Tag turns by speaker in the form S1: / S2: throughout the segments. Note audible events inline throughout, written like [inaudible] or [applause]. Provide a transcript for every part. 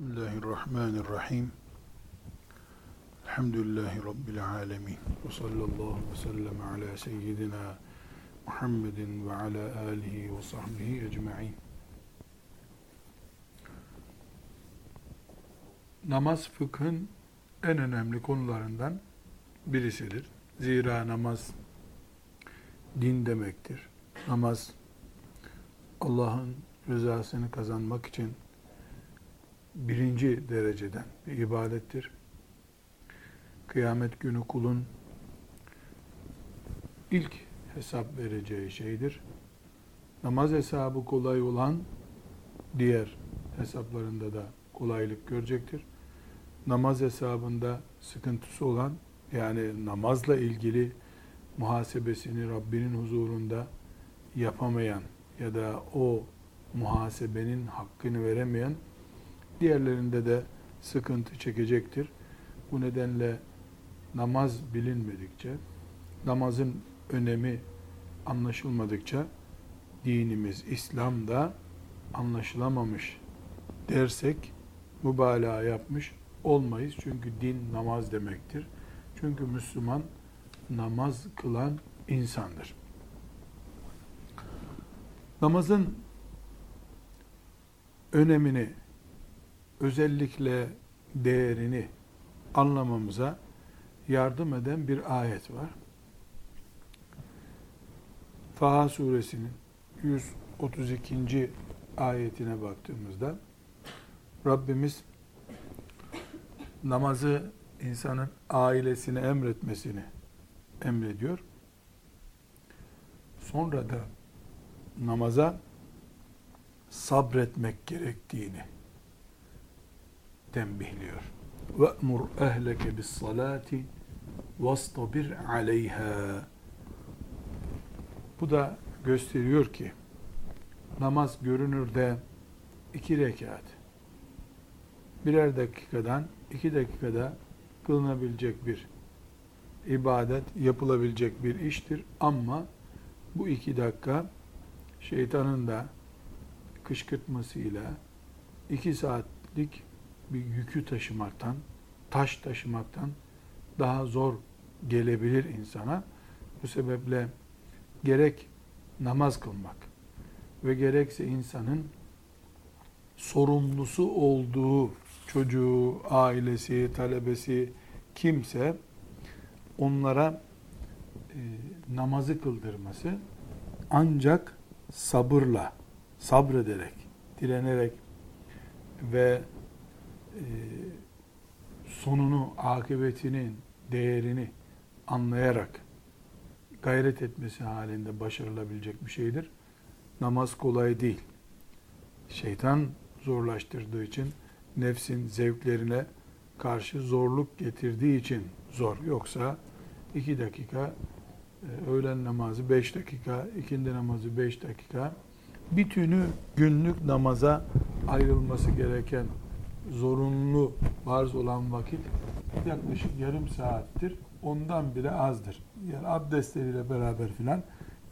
S1: Bismillahirrahmanirrahim. Elhamdülillahi Rabbil alemin. Ve sallallahu ve sellem ala seyyidina Muhammedin ve ala alihi ve sahbihi ecma'in. Namaz fıkhın en önemli konularından birisidir. Zira namaz din demektir. Namaz Allah'ın rızasını kazanmak için birinci dereceden bir ibadettir. Kıyamet günü kulun ilk hesap vereceği şeydir. Namaz hesabı kolay olan diğer hesaplarında da kolaylık görecektir. Namaz hesabında sıkıntısı olan yani namazla ilgili muhasebesini Rabbinin huzurunda yapamayan ya da o muhasebenin hakkını veremeyen diğerlerinde de sıkıntı çekecektir. Bu nedenle namaz bilinmedikçe, namazın önemi anlaşılmadıkça dinimiz İslam'da anlaşılamamış dersek mübalağa yapmış olmayız. Çünkü din namaz demektir. Çünkü Müslüman namaz kılan insandır. Namazın önemini özellikle değerini anlamamıza yardım eden bir ayet var. Faha suresinin 132. ayetine baktığımızda Rabbimiz namazı insanın ailesine emretmesini emrediyor. Sonra da namaza sabretmek gerektiğini tembihliyor. وَأْمُرْ اَهْلَكَ بِالصَّلَاةِ وَاسْطَبِرْ عَلَيْهَا Bu da gösteriyor ki namaz görünürde iki rekat birer dakikadan iki dakikada kılınabilecek bir ibadet, yapılabilecek bir iştir. Ama bu iki dakika şeytanın da kışkırtmasıyla iki saatlik bir yükü taşımaktan, taş taşımaktan daha zor gelebilir insana. Bu sebeple gerek namaz kılmak ve gerekse insanın sorumlusu olduğu çocuğu, ailesi, talebesi kimse onlara e, namazı kıldırması ancak sabırla, sabrederek, direnerek ve sonunu, akıbetinin değerini anlayarak gayret etmesi halinde başarılabilecek bir şeydir. Namaz kolay değil. Şeytan zorlaştırdığı için nefsin zevklerine karşı zorluk getirdiği için zor. Yoksa iki dakika e, öğlen namazı beş dakika, ikindi namazı beş dakika bütünü günlük namaza ayrılması gereken zorunlu farz olan vakit yaklaşık yarım saattir. Ondan bile azdır. Yani abdestleriyle beraber filan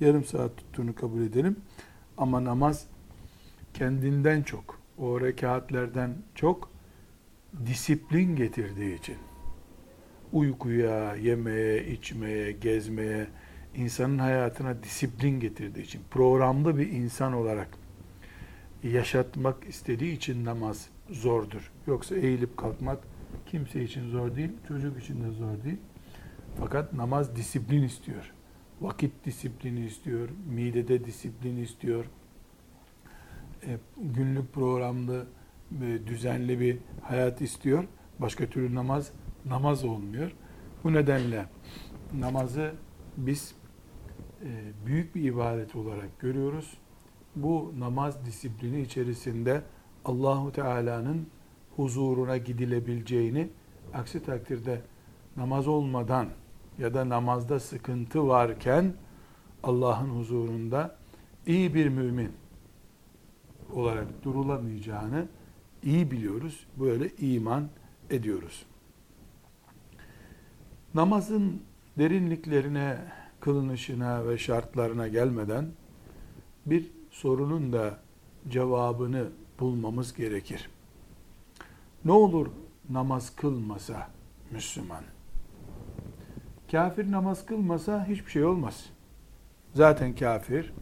S1: yarım saat tuttuğunu kabul edelim. Ama namaz kendinden çok, o rekatlerden çok disiplin getirdiği için uykuya, yemeye, içmeye, gezmeye, insanın hayatına disiplin getirdiği için, programlı bir insan olarak yaşatmak istediği için namaz zordur. Yoksa eğilip kalkmak kimse için zor değil, çocuk için de zor değil. Fakat namaz disiplin istiyor. Vakit disiplini istiyor, midede disiplin istiyor. E, günlük programlı, e, düzenli bir hayat istiyor. Başka türlü namaz namaz olmuyor. Bu nedenle namazı biz e, büyük bir ibadet olarak görüyoruz. Bu namaz disiplini içerisinde Allahu Teala'nın huzuruna gidilebileceğini, aksi takdirde namaz olmadan ya da namazda sıkıntı varken Allah'ın huzurunda iyi bir mümin olarak durulamayacağını iyi biliyoruz. Böyle iman ediyoruz. Namazın derinliklerine, kılınışına ve şartlarına gelmeden bir sorunun da cevabını bulmamız gerekir. Ne olur namaz kılmasa Müslüman? Kafir namaz kılmasa hiçbir şey olmaz. Zaten kafir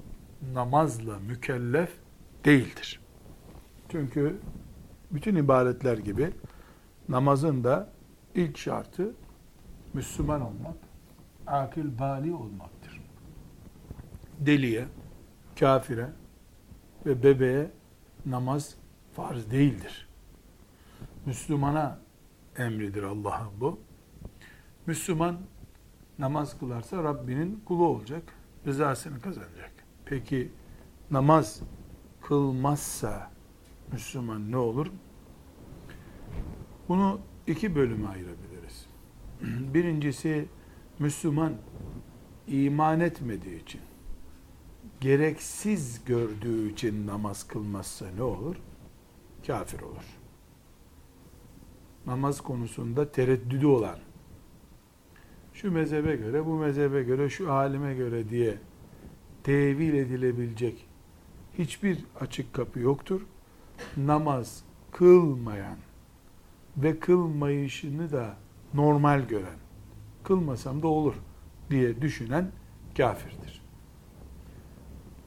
S1: namazla mükellef değildir. Çünkü bütün ibadetler gibi namazın da ilk şartı Müslüman olmak, akil bali olmaktır. Deliye, kafire ve bebeğe namaz farz değildir. Müslümana emridir Allah'ın bu. Müslüman namaz kılarsa Rabbinin kulu olacak, rızasını kazanacak. Peki namaz kılmazsa Müslüman ne olur? Bunu iki bölüme ayırabiliriz. [clears throat] Birincisi Müslüman iman etmediği için, gereksiz gördüğü için namaz kılmazsa ne olur? Kafir olur. Namaz konusunda tereddüdü olan, şu mezhebe göre, bu mezhebe göre, şu alime göre diye tevil edilebilecek hiçbir açık kapı yoktur. Namaz kılmayan ve kılmayışını da normal gören, kılmasam da olur diye düşünen kafirdir.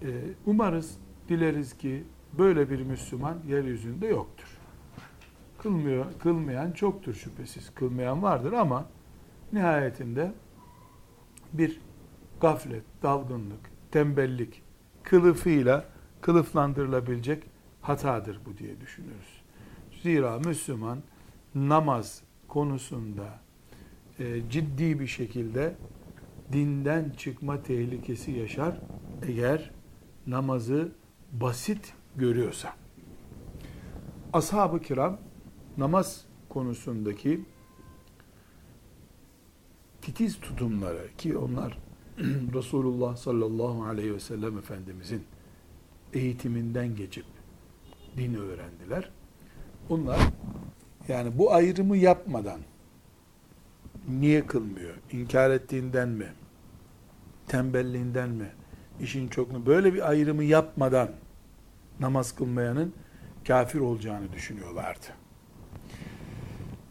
S1: Ee, umarız, dileriz ki böyle bir Müslüman yeryüzünde yoktur. Kılmıyor, kılmayan çoktur şüphesiz. Kılmayan vardır ama nihayetinde bir gaflet, dalgınlık, tembellik kılıfıyla kılıflandırılabilecek hatadır bu diye düşünürüz. Zira Müslüman namaz konusunda e, ciddi bir şekilde dinden çıkma tehlikesi yaşar eğer namazı basit görüyorsa. Ashab-ı kiram namaz konusundaki titiz tutumları ki onlar [clears throat] Resulullah sallallahu aleyhi ve sellem Efendimizin eğitiminden geçip din öğrendiler. Onlar yani bu ayrımı yapmadan niye kılmıyor? İnkar ettiğinden mi? Tembelliğinden mi? İşin çokluğu böyle bir ayrımı yapmadan namaz kılmayanın kafir olacağını düşünüyorlardı.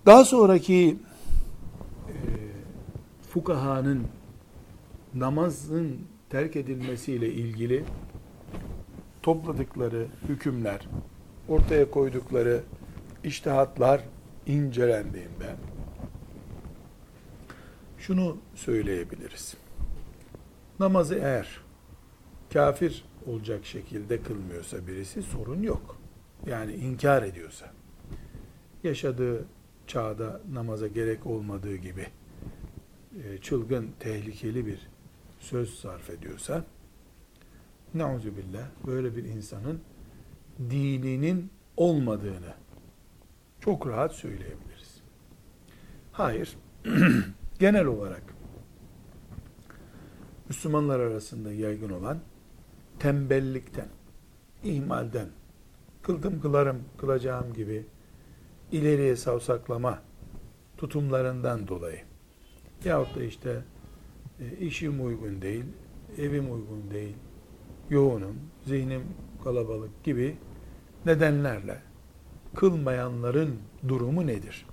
S1: Daha sonraki e, fukahanın namazın terk edilmesiyle ilgili topladıkları hükümler, ortaya koydukları iştihatlar incelendiğinde şunu söyleyebiliriz. Namazı eğer kafir olacak şekilde kılmıyorsa birisi sorun yok. Yani inkar ediyorsa, yaşadığı çağda namaza gerek olmadığı gibi e, çılgın, tehlikeli bir söz sarf ediyorsa, billah böyle bir insanın dininin olmadığını çok rahat söyleyebiliriz. Hayır, [clears throat] genel olarak Müslümanlar arasında yaygın olan tembellikten, ihmalden, kıldım kılarım, kılacağım gibi ileriye savsaklama tutumlarından dolayı yahut da işte e, işim uygun değil, evim uygun değil, yoğunum, zihnim kalabalık gibi nedenlerle kılmayanların durumu nedir?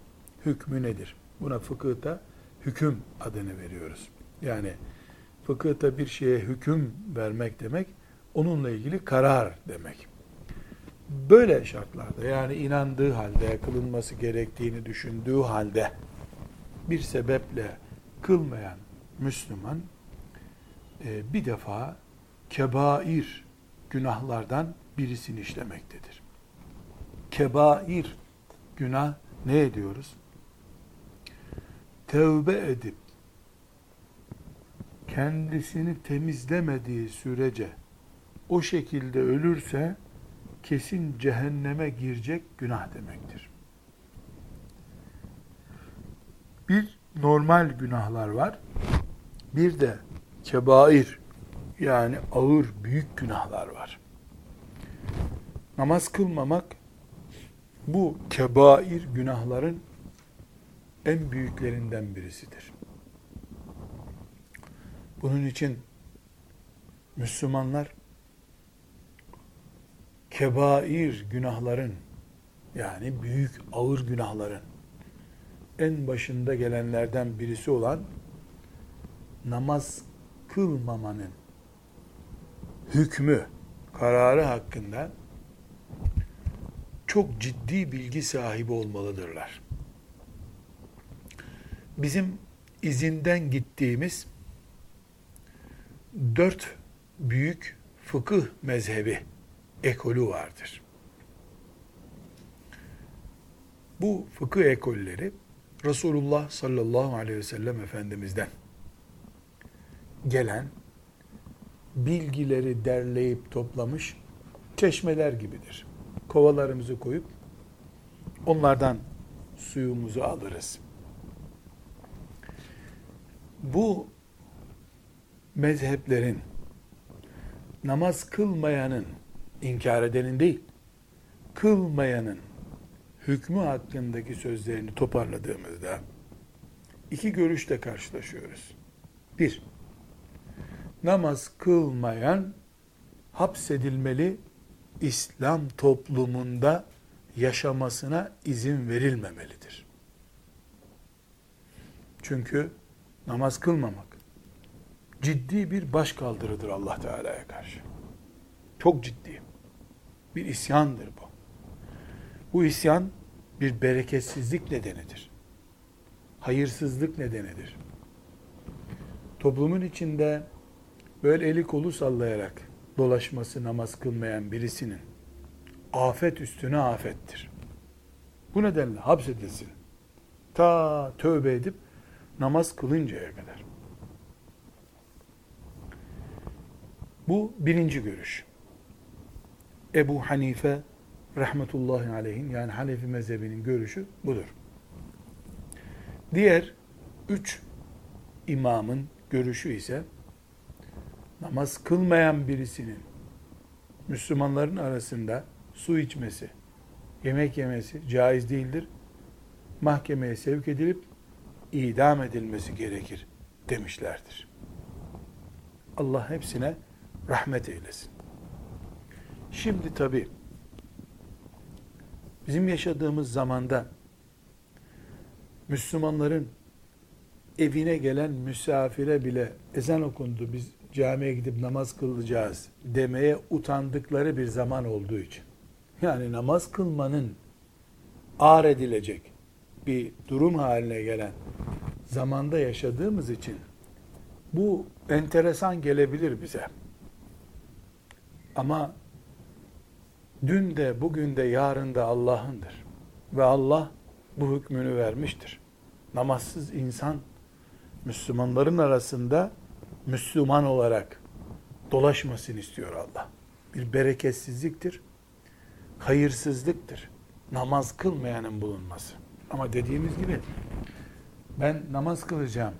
S1: Hükmü nedir? Buna fıkıhta hüküm adını veriyoruz. Yani fıkıhta bir şeye hüküm vermek demek, onunla ilgili karar demek. Böyle şartlarda yani inandığı halde, kılınması gerektiğini düşündüğü halde bir sebeple kılmayan Müslüman e, bir defa kebair günahlardan birisini işlemektedir. Kebair günah ne ediyoruz? Tevbe edip kendisini temizlemediği sürece o şekilde ölürse kesin cehenneme girecek günah demektir. Bir normal günahlar var. Bir de kebair yani ağır büyük günahlar var. Namaz kılmamak bu kebair günahların en büyüklerinden birisidir. Bunun için Müslümanlar kebair günahların yani büyük ağır günahların en başında gelenlerden birisi olan namaz kılmamanın hükmü, kararı hakkında çok ciddi bilgi sahibi olmalıdırlar. Bizim izinden gittiğimiz dört büyük fıkıh mezhebi ekolü vardır. Bu fıkıh ekolleri Resulullah sallallahu aleyhi ve sellem Efendimiz'den gelen bilgileri derleyip toplamış çeşmeler gibidir. Kovalarımızı koyup onlardan suyumuzu alırız. Bu mezheplerin namaz kılmayanın inkar edenin değil, kılmayanın hükmü hakkındaki sözlerini toparladığımızda iki görüşle karşılaşıyoruz. Bir, namaz kılmayan hapsedilmeli, İslam toplumunda yaşamasına izin verilmemelidir. Çünkü namaz kılmamak ciddi bir başkaldırıdır Allah Teala'ya karşı. Çok ciddi. Bir isyandır bu. Bu isyan bir bereketsizlik nedenidir. Hayırsızlık nedenidir. Toplumun içinde böyle eli kolu sallayarak dolaşması namaz kılmayan birisinin afet üstüne afettir. Bu nedenle hapsedilsin. Ta tövbe edip namaz kılıncaya kadar. Bu birinci görüş. Ebu Hanife rahmetullahi aleyhin yani Hanefi mezhebinin görüşü budur. Diğer üç imamın görüşü ise namaz kılmayan birisinin Müslümanların arasında su içmesi, yemek yemesi caiz değildir. Mahkemeye sevk edilip idam edilmesi gerekir demişlerdir. Allah hepsine rahmet eylesin. Şimdi tabi bizim yaşadığımız zamanda Müslümanların evine gelen misafire bile ezan okundu biz camiye gidip namaz kılacağız demeye utandıkları bir zaman olduğu için. Yani namaz kılmanın ağır edilecek bir durum haline gelen zamanda yaşadığımız için bu enteresan gelebilir bize. Ama dün de bugün de yarın da Allah'ındır. Ve Allah bu hükmünü vermiştir. Namazsız insan Müslümanların arasında Müslüman olarak dolaşmasını istiyor Allah. Bir bereketsizliktir, hayırsızlıktır. Namaz kılmayanın bulunması. Ama dediğimiz gibi ben namaz kılacağım.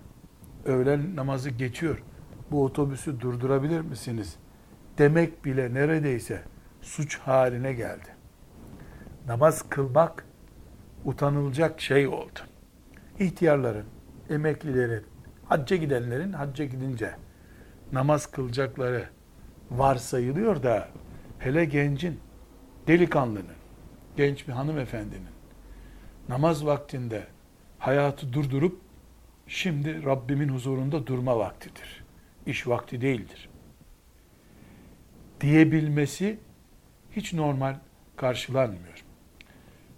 S1: Öğlen namazı geçiyor. Bu otobüsü durdurabilir misiniz? Demek bile neredeyse suç haline geldi. Namaz kılmak utanılacak şey oldu. İhtiyarların, emeklilerin, hacca gidenlerin hacca gidince namaz kılacakları varsayılıyor da hele gencin, delikanlının, genç bir hanımefendinin namaz vaktinde hayatı durdurup şimdi Rabbimin huzurunda durma vaktidir. İş vakti değildir. Diyebilmesi hiç normal karşılanmıyor.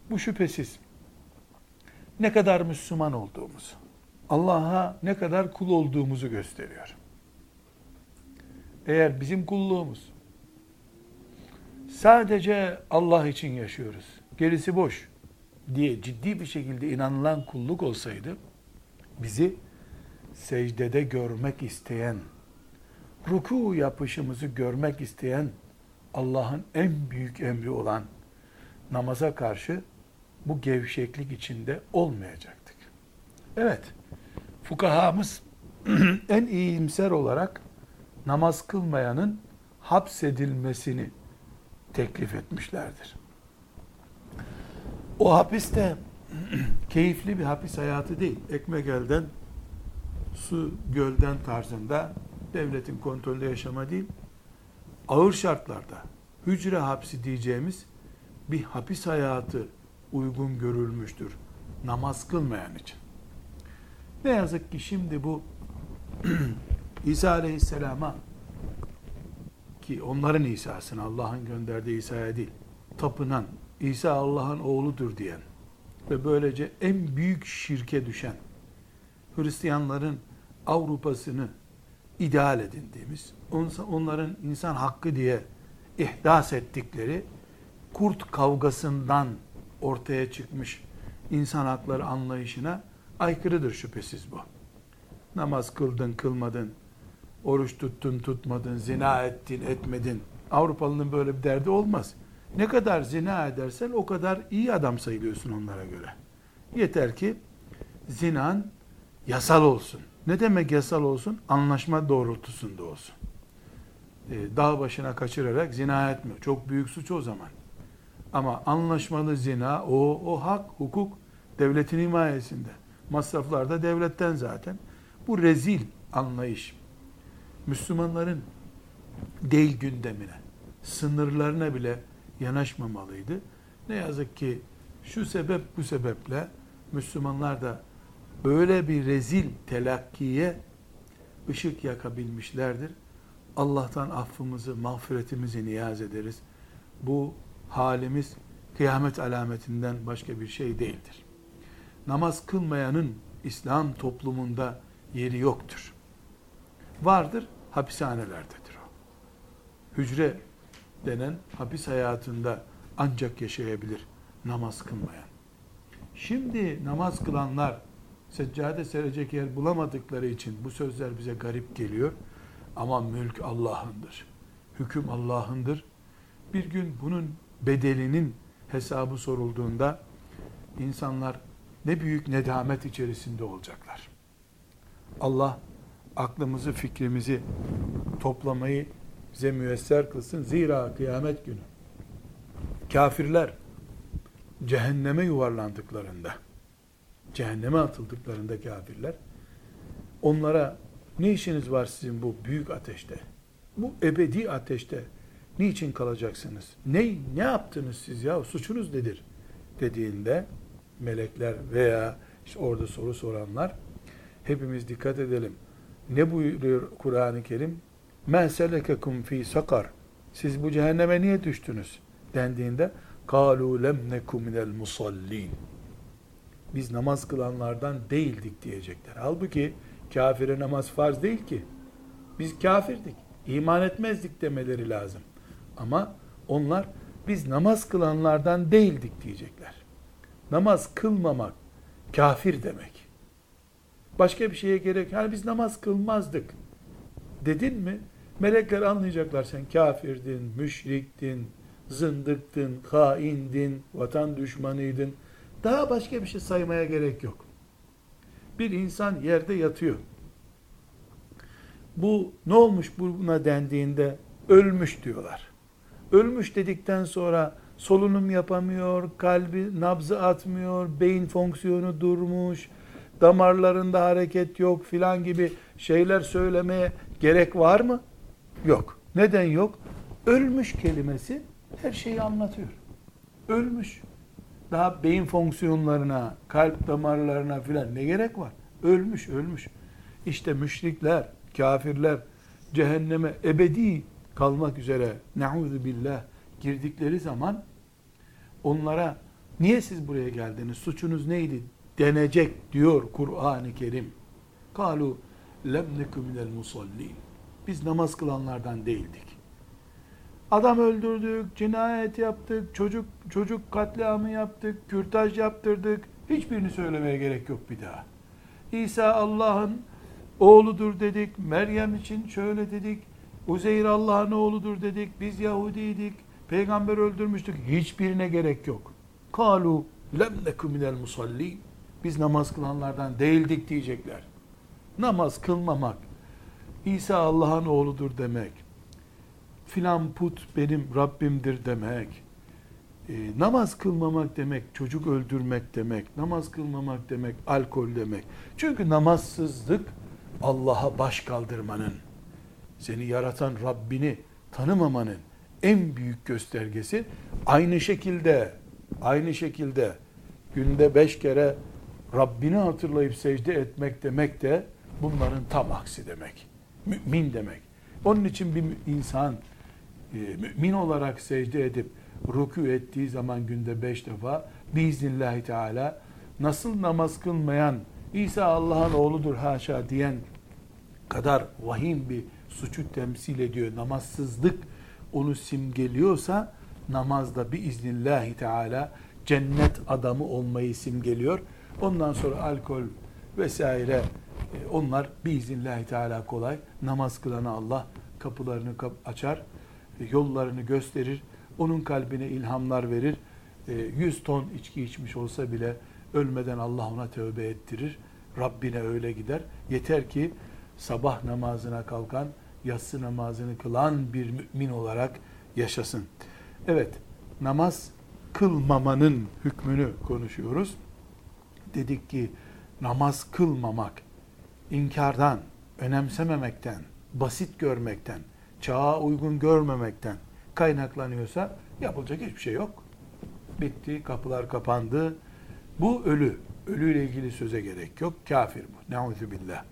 S1: Bu şüphesiz ne kadar Müslüman olduğumuzu, Allah'a ne kadar kul olduğumuzu gösteriyor. Eğer bizim kulluğumuz sadece Allah için yaşıyoruz, gerisi boş diye ciddi bir şekilde inanılan kulluk olsaydı, bizi secdede görmek isteyen, ruku yapışımızı görmek isteyen Allah'ın en büyük emri olan namaza karşı bu gevşeklik içinde olmayacaktık. Evet, fukahamız [clears throat] en iyimser olarak namaz kılmayanın hapsedilmesini teklif etmişlerdir. O hapis de [clears throat] keyifli bir hapis hayatı değil. Ekmek elden, su gölden tarzında devletin kontrolünde yaşama değil. Ağır şartlarda hücre hapsi diyeceğimiz bir hapis hayatı uygun görülmüştür. Namaz kılmayan için. Ne yazık ki şimdi bu [clears throat] İsa Aleyhisselam'a ki onların İsa'sını Allah'ın gönderdiği İsa'ya değil, tapınan, İsa Allah'ın oğludur diyen ve böylece en büyük şirke düşen Hristiyanların Avrupa'sını ideal edindiğimiz, onların insan hakkı diye ihdas ettikleri kurt kavgasından ortaya çıkmış insan hakları anlayışına aykırıdır şüphesiz bu. Namaz kıldın, kılmadın, oruç tuttun, tutmadın, zina ettin, etmedin. Avrupalının böyle bir derdi olmaz. Ne kadar zina edersen o kadar iyi adam sayılıyorsun onlara göre. Yeter ki zinan yasal olsun. Ne demek yasal olsun? Anlaşma doğrultusunda olsun. Ee, dağ başına kaçırarak zina etmiyor. Çok büyük suç o zaman. Ama anlaşmalı zina, o, o hak, hukuk devletin himayesinde. Masraflar da devletten zaten. Bu rezil anlayış. Müslümanların değil gündemine, sınırlarına bile yanaşmamalıydı. Ne yazık ki şu sebep bu sebeple Müslümanlar da böyle bir rezil telakkiye ışık yakabilmişlerdir. Allah'tan affımızı, mağfiretimizi niyaz ederiz. Bu halimiz kıyamet alametinden başka bir şey değildir. Namaz kılmayanın İslam toplumunda yeri yoktur. Vardır, hapishanelerdedir o. Hücre denen hapis hayatında ancak yaşayabilir namaz kılmayan. Şimdi namaz kılanlar seccade serecek yer bulamadıkları için bu sözler bize garip geliyor. Ama mülk Allah'ındır. Hüküm Allah'ındır. Bir gün bunun bedelinin hesabı sorulduğunda insanlar ne büyük nedamet içerisinde olacaklar. Allah aklımızı, fikrimizi toplamayı bize müyesser kılsın. Zira kıyamet günü kafirler cehenneme yuvarlandıklarında, cehenneme atıldıklarında kafirler onlara ne işiniz var sizin bu büyük ateşte? Bu ebedi ateşte niçin kalacaksınız? Ne ne yaptınız siz ya? Suçunuz nedir? dediğinde melekler veya işte orada soru soranlar hepimiz dikkat edelim. Ne buyuruyor Kur'an-ı Kerim? Meselekekum fi sakar. Siz bu cehenneme niye düştünüz? dendiğinde kalu lem nekum minel musallin biz namaz kılanlardan değildik diyecekler. Halbuki kafire namaz farz değil ki. Biz kafirdik. iman etmezdik demeleri lazım. Ama onlar biz namaz kılanlardan değildik diyecekler. Namaz kılmamak kafir demek. Başka bir şeye gerek. Yani biz namaz kılmazdık. Dedin mi? Melekler anlayacaklar sen kafirdin, müşriktin, zındıktın, haindin, vatan düşmanıydın. Daha başka bir şey saymaya gerek yok. Bir insan yerde yatıyor. Bu ne olmuş buna dendiğinde ölmüş diyorlar. Ölmüş dedikten sonra solunum yapamıyor, kalbi nabzı atmıyor, beyin fonksiyonu durmuş, damarlarında hareket yok filan gibi şeyler söylemeye gerek var mı? Yok. Neden yok? Ölmüş kelimesi her şeyi anlatıyor. Ölmüş. Daha beyin fonksiyonlarına, kalp damarlarına filan ne gerek var? Ölmüş, ölmüş. İşte müşrikler, kafirler cehenneme ebedi kalmak üzere neuzu billah girdikleri zaman onlara niye siz buraya geldiniz? Suçunuz neydi? denecek diyor Kur'an-ı Kerim. Kalu lem neku minel musallin. Biz namaz kılanlardan değildik. Adam öldürdük, cinayet yaptık, çocuk çocuk katliamı yaptık, kürtaj yaptırdık. Hiçbirini söylemeye gerek yok bir daha. İsa Allah'ın oğludur dedik, Meryem için şöyle dedik, Uzeyr Allah'ın oğludur dedik, biz Yahudiydik, peygamber öldürmüştük. Hiçbirine gerek yok. Kalu lem neku minel musallin. Biz namaz kılanlardan değildik diyecekler. Namaz kılmamak, İsa Allah'ın oğludur demek, filan put benim Rabbimdir demek, e, namaz kılmamak demek, çocuk öldürmek demek, namaz kılmamak demek, alkol demek. Çünkü namazsızlık Allah'a baş kaldırmanın, seni yaratan Rabbini tanımamanın en büyük göstergesi. Aynı şekilde Aynı şekilde günde beş kere Rabbini hatırlayıp secde etmek demek de bunların tam aksi demek. Mümin demek. Onun için bir insan e, mümin olarak secde edip rükû ettiği zaman günde beş defa biiznillahü teala nasıl namaz kılmayan İsa Allah'ın oğludur haşa diyen kadar vahim bir suçu temsil ediyor. Namazsızlık onu simgeliyorsa namazda bir iznillahü teala cennet adamı olmayı simgeliyor. Ondan sonra alkol vesaire e, onlar biiznillahü teala kolay. Namaz kılana Allah kapılarını açar, yollarını gösterir, onun kalbine ilhamlar verir. 100 e, ton içki içmiş olsa bile ölmeden Allah ona tövbe ettirir. Rabbine öyle gider. Yeter ki sabah namazına kalkan, yatsı namazını kılan bir mümin olarak yaşasın. Evet, namaz kılmamanın hükmünü konuşuyoruz. Dedik ki namaz kılmamak, inkardan, önemsememekten, basit görmekten, çağa uygun görmemekten kaynaklanıyorsa yapılacak hiçbir şey yok. Bitti, kapılar kapandı. Bu ölü. Ölüyle ilgili söze gerek yok. Kafir bu. Neuzu billah.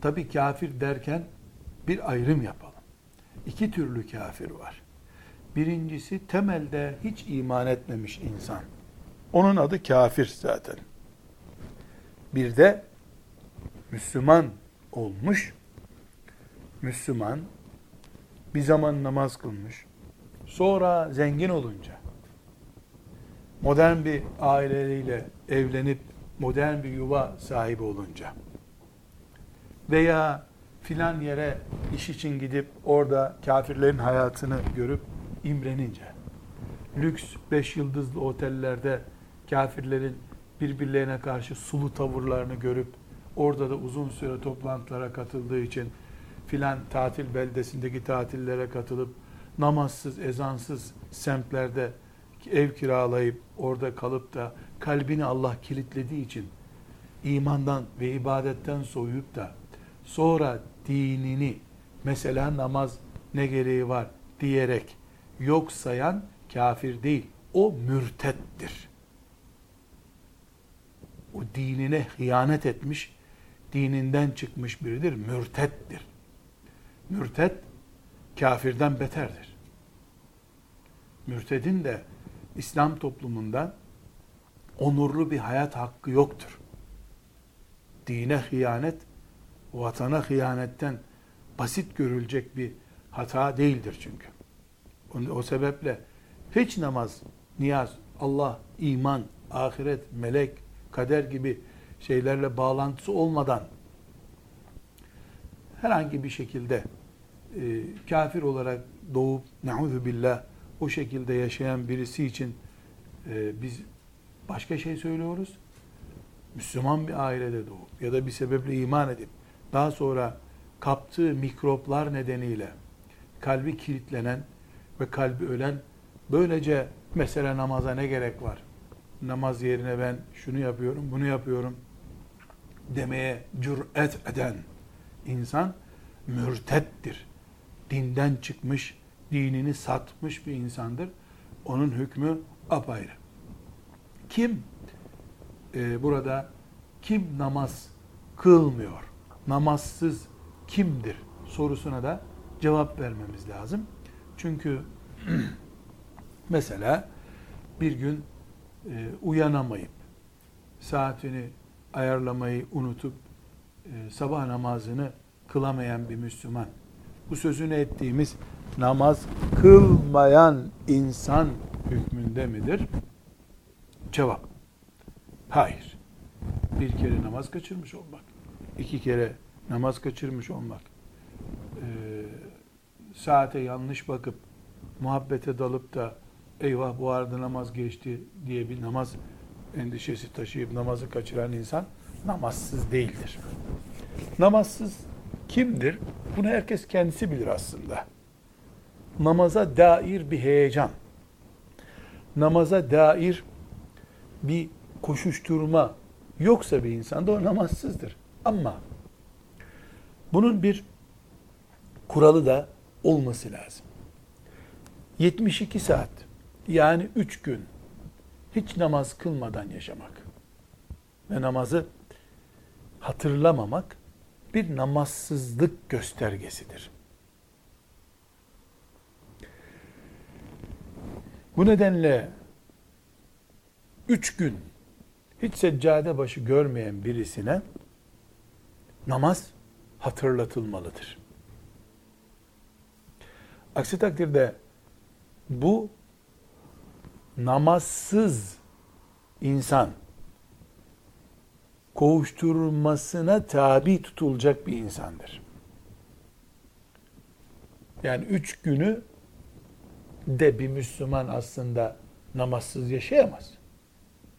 S1: Tabi kafir derken bir ayrım yapalım. İki türlü kafir var. Birincisi temelde hiç iman etmemiş insan. Onun adı kafir zaten. Bir de Müslüman olmuş. Müslüman bir zaman namaz kılmış. Sonra zengin olunca modern bir aileyle evlenip modern bir yuva sahibi olunca veya filan yere iş için gidip orada kafirlerin hayatını görüp imrenince, lüks beş yıldızlı otellerde kafirlerin birbirlerine karşı sulu tavırlarını görüp orada da uzun süre toplantılara katıldığı için filan tatil beldesindeki tatillere katılıp namazsız, ezansız semtlerde ev kiralayıp orada kalıp da kalbini Allah kilitlediği için imandan ve ibadetten soyup da sonra dinini mesela namaz ne gereği var diyerek yok sayan kafir değil. O mürtettir. O dinine hıyanet etmiş, dininden çıkmış biridir. Mürtettir. Mürtet kafirden beterdir. Mürtedin de İslam toplumunda onurlu bir hayat hakkı yoktur. Dine hıyanet vatana hıyanetten basit görülecek bir hata değildir çünkü. O sebeple hiç namaz, niyaz, Allah, iman, ahiret, melek, kader gibi şeylerle bağlantısı olmadan herhangi bir şekilde e, kafir olarak doğup ne'udhu billah o şekilde yaşayan birisi için e, biz başka şey söylüyoruz. Müslüman bir ailede doğup ya da bir sebeple iman edip daha sonra kaptığı mikroplar nedeniyle kalbi kilitlenen ve kalbi ölen böylece mesela namaza ne gerek var? Namaz yerine ben şunu yapıyorum, bunu yapıyorum demeye cüret eden insan mürtettir. Dinden çıkmış, dinini satmış bir insandır. Onun hükmü apayrı. Kim e, burada kim namaz kılmıyor? namazsız kimdir sorusuna da cevap vermemiz lazım. Çünkü [clears throat] mesela bir gün e, uyanamayıp saatini ayarlamayı unutup e, sabah namazını kılamayan bir Müslüman bu sözünü ettiğimiz namaz kılmayan insan hükmünde midir? Cevap. Hayır. Bir kere namaz kaçırmış olmak iki kere namaz kaçırmış olmak, e, saate yanlış bakıp muhabbete dalıp da eyvah bu arada namaz geçti diye bir namaz endişesi taşıyıp namazı kaçıran insan namazsız değildir. Namazsız kimdir? Bunu herkes kendisi bilir aslında. Namaza dair bir heyecan, namaza dair bir koşuşturma yoksa bir insan da o namazsızdır. Ama bunun bir kuralı da olması lazım. 72 saat Yani üç gün hiç namaz kılmadan yaşamak ve namazı hatırlamamak bir namazsızlık göstergesidir. Bu nedenle üç gün hiç seccade başı görmeyen birisine namaz hatırlatılmalıdır. Aksi takdirde bu namazsız insan kovuşturmasına tabi tutulacak bir insandır. Yani üç günü de bir Müslüman aslında namazsız yaşayamaz.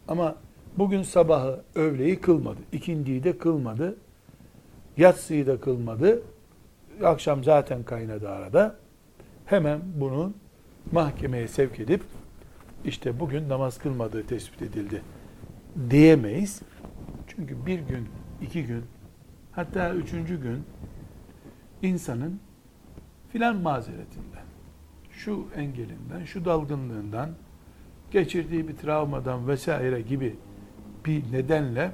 S1: Ama bugün sabahı, öğleyi kılmadı, ikindiyi de kılmadı, yatsıyı da kılmadı, akşam zaten kaynadı arada. Hemen bunu mahkemeye sevk edip işte bugün namaz kılmadığı tespit edildi diyemeyiz. Çünkü bir gün, iki gün, hatta üçüncü gün insanın filan mazeretinden, şu engelinden, şu dalgınlığından, geçirdiği bir travmadan vesaire gibi bir nedenle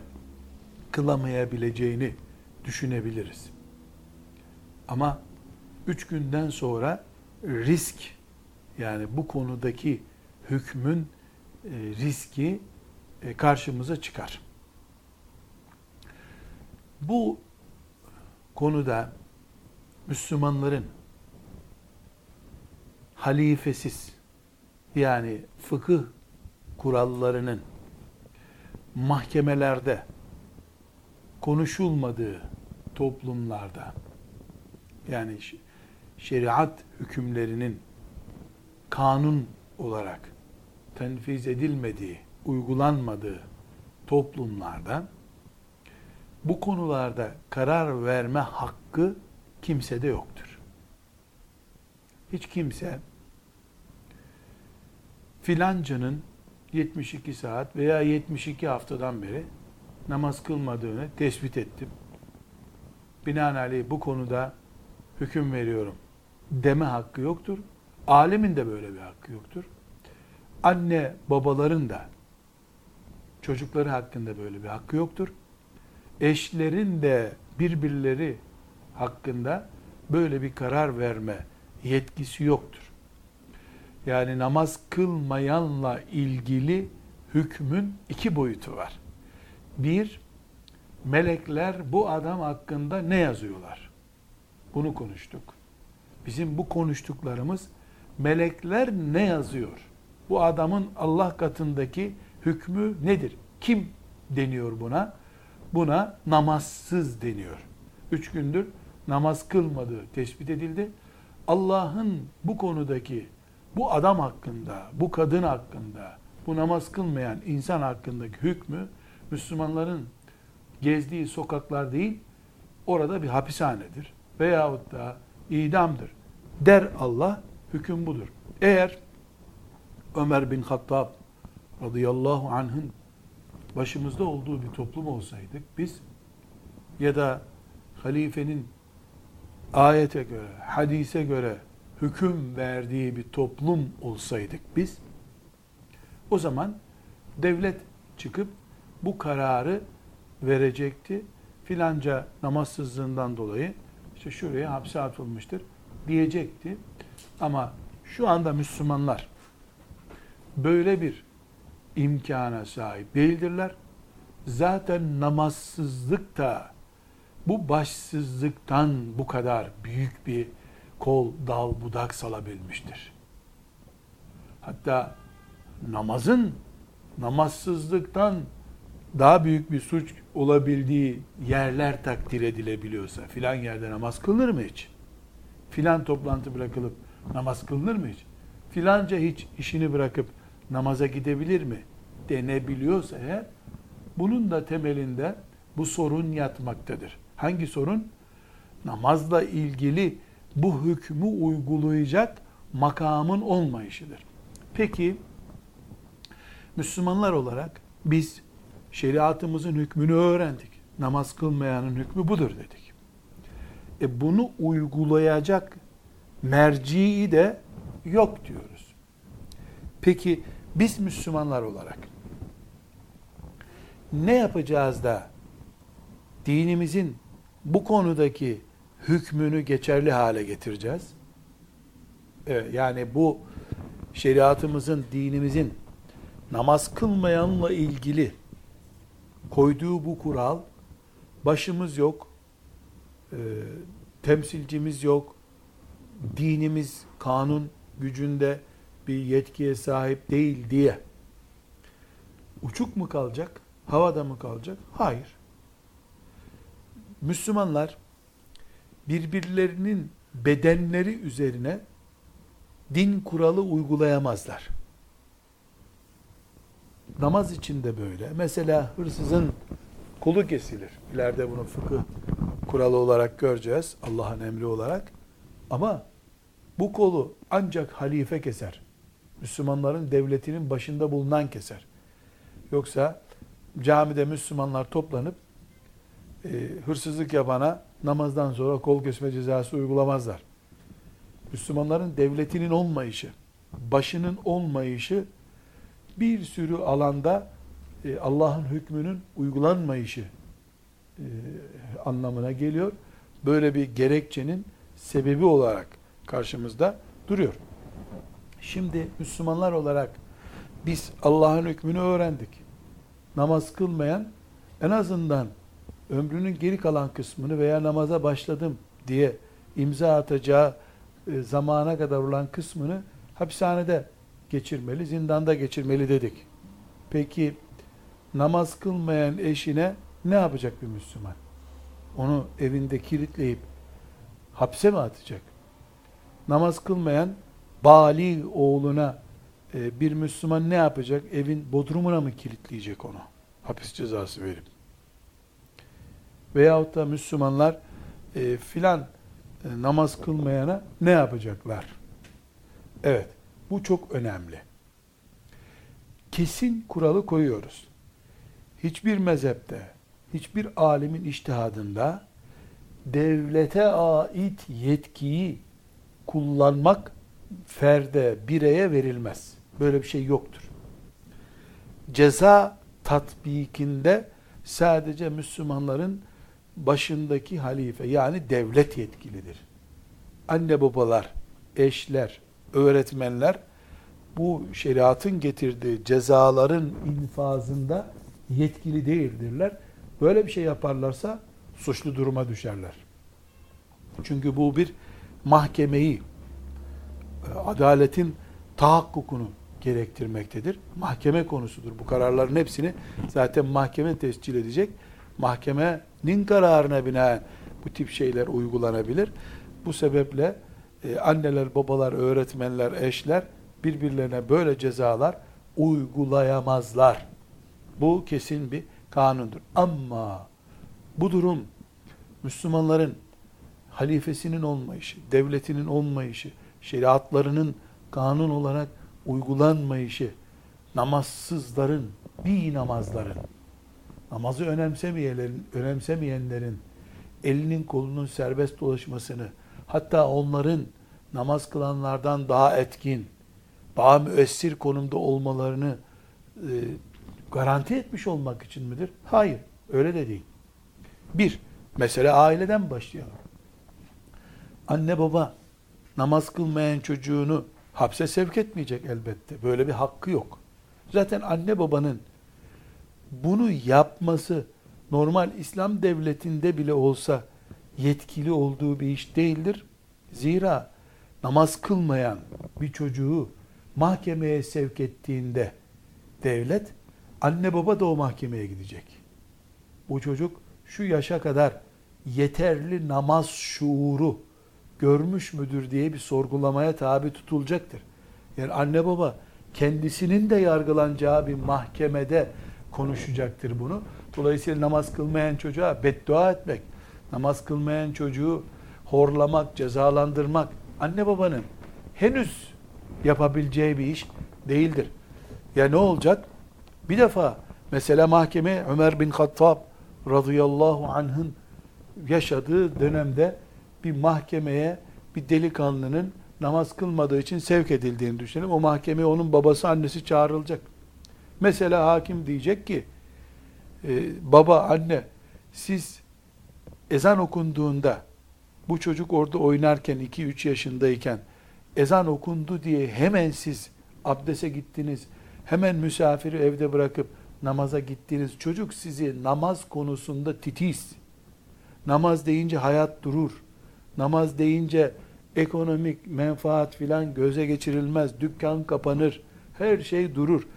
S1: kılamayabileceğini düşünebiliriz. Ama üç günden sonra risk yani bu konudaki hükmün e, riski e, karşımıza çıkar. Bu konuda Müslümanların halifesiz yani fıkıh kurallarının mahkemelerde konuşulmadığı toplumlarda yani şeriat hükümlerinin kanun olarak tenfiz edilmediği, uygulanmadığı toplumlarda bu konularda karar verme hakkı kimsede yoktur. Hiç kimse filancanın 72 saat veya 72 haftadan beri namaz kılmadığını tespit ettim. Binaenaleyh bu konuda hüküm veriyorum deme hakkı yoktur. Alemin de böyle bir hakkı yoktur. Anne babaların da çocukları hakkında böyle bir hakkı yoktur. Eşlerin de birbirleri hakkında böyle bir karar verme yetkisi yoktur. Yani namaz kılmayanla ilgili hükmün iki boyutu var. Bir, melekler bu adam hakkında ne yazıyorlar? Bunu konuştuk. Bizim bu konuştuklarımız melekler ne yazıyor? Bu adamın Allah katındaki hükmü nedir? Kim deniyor buna? Buna namazsız deniyor. Üç gündür namaz kılmadığı tespit edildi. Allah'ın bu konudaki bu adam hakkında, bu kadın hakkında, bu namaz kılmayan insan hakkındaki hükmü Müslümanların gezdiği sokaklar değil, orada bir hapishanedir. Veyahut da idamdır. Der Allah, hüküm budur. Eğer Ömer bin Hattab radıyallahu anh'ın başımızda olduğu bir toplum olsaydık biz ya da halifenin ayete göre, hadise göre hüküm verdiği bir toplum olsaydık biz, o zaman devlet çıkıp bu kararı verecekti. Filanca namazsızlığından dolayı işte şuraya hapse atılmıştır diyecekti. Ama şu anda Müslümanlar böyle bir imkana sahip değildirler. Zaten namazsızlık da bu başsızlıktan bu kadar büyük bir kol, dal, budak salabilmiştir. Hatta namazın namazsızlıktan daha büyük bir suç olabildiği yerler takdir edilebiliyorsa filan yerde namaz kılınır mı hiç? Filan toplantı bırakılıp namaz kılınır mı hiç? Filanca hiç işini bırakıp namaza gidebilir mi? denebiliyorsa eğer bunun da temelinde bu sorun yatmaktadır. Hangi sorun? Namazla ilgili bu hükmü uygulayacak makamın olmayışıdır. Peki Müslümanlar olarak biz şeriatımızın hükmünü öğrendik. Namaz kılmayanın hükmü budur dedik. E bunu uygulayacak merciyi de yok diyoruz. Peki biz Müslümanlar olarak ne yapacağız da dinimizin bu konudaki hükmünü geçerli hale getireceğiz? Evet, yani bu şeriatımızın, dinimizin namaz kılmayanla ilgili koyduğu bu kural, başımız yok, e, temsilcimiz yok, dinimiz kanun gücünde bir yetkiye sahip değil diye uçuk mu kalacak, havada mı kalacak? Hayır. Müslümanlar birbirlerinin bedenleri üzerine din kuralı uygulayamazlar. Namaz için de böyle. Mesela hırsızın kolu kesilir. İleride bunu fıkıh kuralı olarak göreceğiz. Allah'ın emri olarak. Ama bu kolu ancak halife keser. Müslümanların devletinin başında bulunan keser. Yoksa camide Müslümanlar toplanıp e, hırsızlık yapana namazdan sonra kol kesme cezası uygulamazlar. Müslümanların devletinin olmayışı, başının olmayışı bir sürü alanda e, Allah'ın hükmünün uygulanmayışı e, anlamına geliyor. Böyle bir gerekçenin sebebi olarak karşımızda duruyor. Şimdi Müslümanlar olarak biz Allah'ın hükmünü öğrendik. Namaz kılmayan en azından ömrünün geri kalan kısmını veya namaza başladım diye imza atacağı e, zamana kadar olan kısmını hapishanede geçirmeli, zindanda geçirmeli dedik. Peki namaz kılmayan eşine ne yapacak bir Müslüman? Onu evinde kilitleyip hapse mi atacak? Namaz kılmayan bali oğluna e, bir Müslüman ne yapacak? Evin bodrumuna mı kilitleyecek onu? Hapis cezası verip. Veyahut da Müslümanlar e, filan e, namaz kılmayana ne yapacaklar? Evet, bu çok önemli. Kesin kuralı koyuyoruz. Hiçbir mezhepte, hiçbir alimin iştihadında devlete ait yetkiyi kullanmak ferde, bireye verilmez. Böyle bir şey yoktur. Ceza tatbikinde sadece Müslümanların başındaki halife yani devlet yetkilidir. Anne babalar, eşler, öğretmenler bu şeriatın getirdiği cezaların infazında yetkili değildirler. Böyle bir şey yaparlarsa suçlu duruma düşerler. Çünkü bu bir mahkemeyi, adaletin tahakkukunu gerektirmektedir. Mahkeme konusudur. Bu kararların hepsini zaten mahkeme tescil edecek. Mahkemenin kararına binaen bu tip şeyler uygulanabilir. Bu sebeple e, anneler, babalar, öğretmenler, eşler birbirlerine böyle cezalar uygulayamazlar. Bu kesin bir kanundur. Ama bu durum Müslümanların halifesinin olmayışı, devletinin olmayışı, şeriatlarının kanun olarak uygulanmayışı, namazsızların, bir namazların, namazı önemsemeyenlerin, önemsemeyenlerin elinin kolunun serbest dolaşmasını, hatta onların namaz kılanlardan daha etkin, daha müessir konumda olmalarını e, garanti etmiş olmak için midir? Hayır, öyle de değil. Bir, mesele aileden başlayalım. Anne baba namaz kılmayan çocuğunu hapse sevk etmeyecek elbette. Böyle bir hakkı yok. Zaten anne babanın bunu yapması normal İslam devletinde bile olsa yetkili olduğu bir iş değildir. Zira namaz kılmayan bir çocuğu mahkemeye sevk ettiğinde devlet anne baba da o mahkemeye gidecek. Bu çocuk şu yaşa kadar yeterli namaz şuuru görmüş müdür diye bir sorgulamaya tabi tutulacaktır. Yani anne baba kendisinin de yargılanacağı bir mahkemede konuşacaktır bunu. Dolayısıyla namaz kılmayan çocuğa beddua etmek, namaz kılmayan çocuğu horlamak, cezalandırmak anne babanın henüz yapabileceği bir iş değildir. Ya ne olacak? Bir defa mesela mahkeme Ömer bin Hattab radıyallahu anh'ın yaşadığı dönemde bir mahkemeye bir delikanlının namaz kılmadığı için sevk edildiğini düşünelim. O mahkemeye onun babası annesi çağrılacak. Mesela hakim diyecek ki e, baba anne siz ezan okunduğunda bu çocuk orada oynarken 2-3 yaşındayken ezan okundu diye hemen siz abdese gittiniz. Hemen misafiri evde bırakıp namaza gittiniz. Çocuk sizi namaz konusunda titiz. Namaz deyince hayat durur. Namaz deyince ekonomik menfaat filan göze geçirilmez. Dükkan kapanır. Her şey durur.